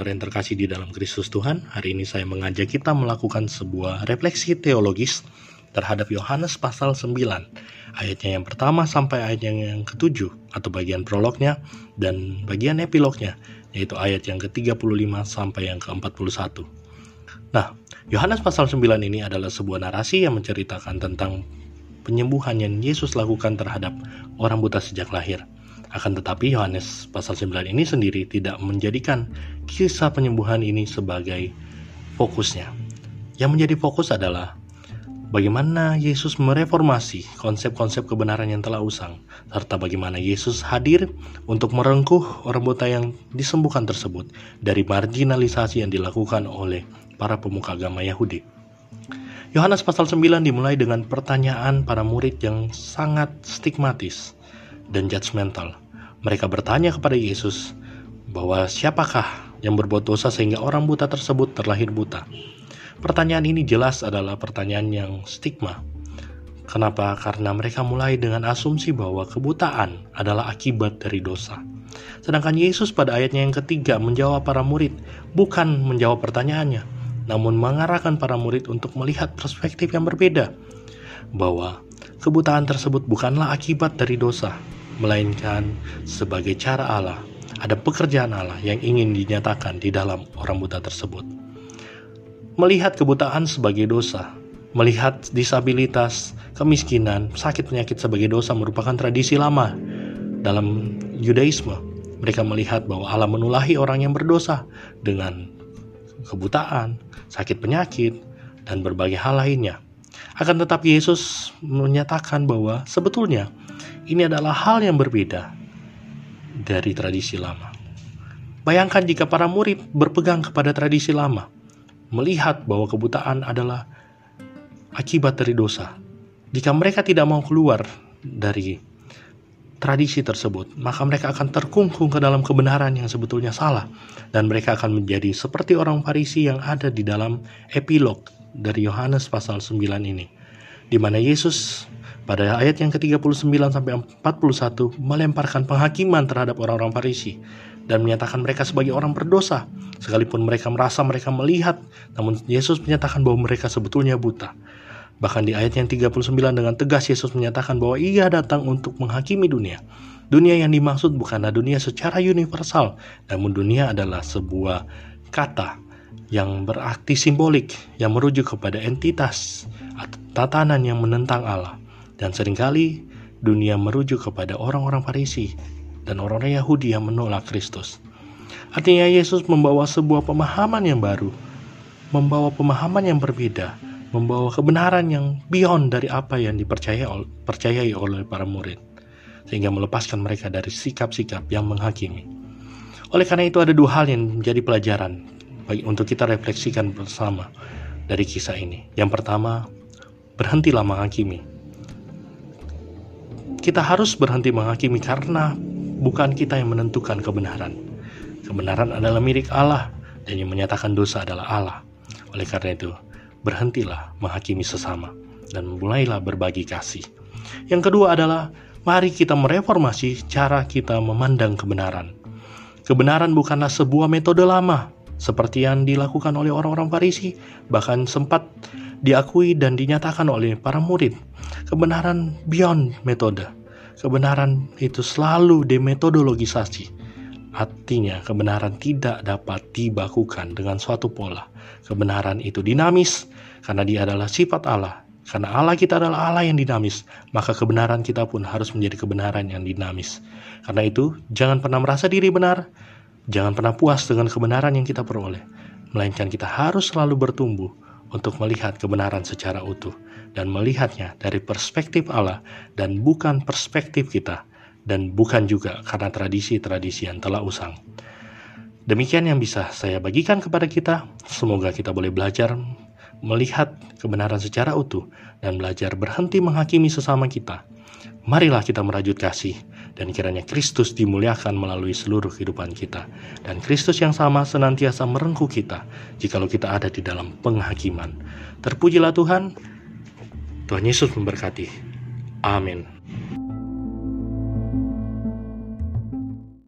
Saudara yang terkasih di dalam Kristus Tuhan, hari ini saya mengajak kita melakukan sebuah refleksi teologis terhadap Yohanes pasal 9, ayatnya yang pertama sampai ayat yang ketujuh atau bagian prolognya dan bagian epilognya, yaitu ayat yang ke-35 sampai yang ke-41. Nah, Yohanes pasal 9 ini adalah sebuah narasi yang menceritakan tentang penyembuhan yang Yesus lakukan terhadap orang buta sejak lahir. Akan tetapi Yohanes pasal 9 ini sendiri tidak menjadikan kisah penyembuhan ini sebagai fokusnya. Yang menjadi fokus adalah bagaimana Yesus mereformasi konsep-konsep kebenaran yang telah usang, serta bagaimana Yesus hadir untuk merengkuh orang buta yang disembuhkan tersebut dari marginalisasi yang dilakukan oleh para pemuka agama Yahudi. Yohanes pasal 9 dimulai dengan pertanyaan para murid yang sangat stigmatis dan judgmental. Mereka bertanya kepada Yesus bahwa siapakah yang berbuat dosa sehingga orang buta tersebut terlahir buta. Pertanyaan ini jelas adalah pertanyaan yang stigma. Kenapa? Karena mereka mulai dengan asumsi bahwa kebutaan adalah akibat dari dosa. Sedangkan Yesus pada ayatnya yang ketiga menjawab para murid, bukan menjawab pertanyaannya, namun mengarahkan para murid untuk melihat perspektif yang berbeda. Bahwa kebutaan tersebut bukanlah akibat dari dosa, melainkan sebagai cara Allah. Ada pekerjaan Allah yang ingin dinyatakan di dalam orang buta tersebut. Melihat kebutaan sebagai dosa, melihat disabilitas, kemiskinan, sakit penyakit sebagai dosa merupakan tradisi lama dalam Yudaisme. Mereka melihat bahwa Allah menulahi orang yang berdosa dengan kebutaan, sakit penyakit, dan berbagai hal lainnya. Akan tetapi Yesus menyatakan bahwa sebetulnya ini adalah hal yang berbeda dari tradisi lama. Bayangkan jika para murid berpegang kepada tradisi lama, melihat bahwa kebutaan adalah akibat dari dosa. Jika mereka tidak mau keluar dari tradisi tersebut, maka mereka akan terkungkung ke dalam kebenaran yang sebetulnya salah, dan mereka akan menjadi seperti orang Farisi yang ada di dalam epilog dari Yohanes pasal 9 ini, di mana Yesus pada ayat yang ke-39 sampai 41 melemparkan penghakiman terhadap orang-orang Farisi dan menyatakan mereka sebagai orang berdosa sekalipun mereka merasa mereka melihat namun Yesus menyatakan bahwa mereka sebetulnya buta. Bahkan di ayat yang 39 dengan tegas Yesus menyatakan bahwa ia datang untuk menghakimi dunia. Dunia yang dimaksud bukanlah dunia secara universal, namun dunia adalah sebuah kata yang berarti simbolik yang merujuk kepada entitas atau tatanan yang menentang Allah. Dan sering kali dunia merujuk kepada orang-orang Farisi dan orang-orang Yahudi yang menolak Kristus. Artinya Yesus membawa sebuah pemahaman yang baru, membawa pemahaman yang berbeda, membawa kebenaran yang beyond dari apa yang dipercayai oleh para murid, sehingga melepaskan mereka dari sikap-sikap yang menghakimi. Oleh karena itu ada dua hal yang menjadi pelajaran bagi untuk kita refleksikan bersama dari kisah ini. Yang pertama, berhentilah menghakimi kita harus berhenti menghakimi karena bukan kita yang menentukan kebenaran. Kebenaran adalah milik Allah dan yang menyatakan dosa adalah Allah. Oleh karena itu, berhentilah menghakimi sesama dan mulailah berbagi kasih. Yang kedua adalah mari kita mereformasi cara kita memandang kebenaran. Kebenaran bukanlah sebuah metode lama seperti yang dilakukan oleh orang-orang Farisi, bahkan sempat diakui dan dinyatakan oleh para murid. Kebenaran beyond metode. Kebenaran itu selalu demetodologisasi. Artinya, kebenaran tidak dapat dibakukan dengan suatu pola. Kebenaran itu dinamis karena dia adalah sifat Allah. Karena Allah kita adalah Allah yang dinamis, maka kebenaran kita pun harus menjadi kebenaran yang dinamis. Karena itu, jangan pernah merasa diri benar, jangan pernah puas dengan kebenaran yang kita peroleh, melainkan kita harus selalu bertumbuh untuk melihat kebenaran secara utuh dan melihatnya dari perspektif Allah dan bukan perspektif kita dan bukan juga karena tradisi-tradisi yang telah usang. Demikian yang bisa saya bagikan kepada kita. Semoga kita boleh belajar melihat kebenaran secara utuh dan belajar berhenti menghakimi sesama kita. Marilah kita merajut kasih dan kiranya Kristus dimuliakan melalui seluruh kehidupan kita dan Kristus yang sama senantiasa merengkuh kita jikalau kita ada di dalam penghakiman. Terpujilah Tuhan. Tuhan Yesus memberkati. Amin.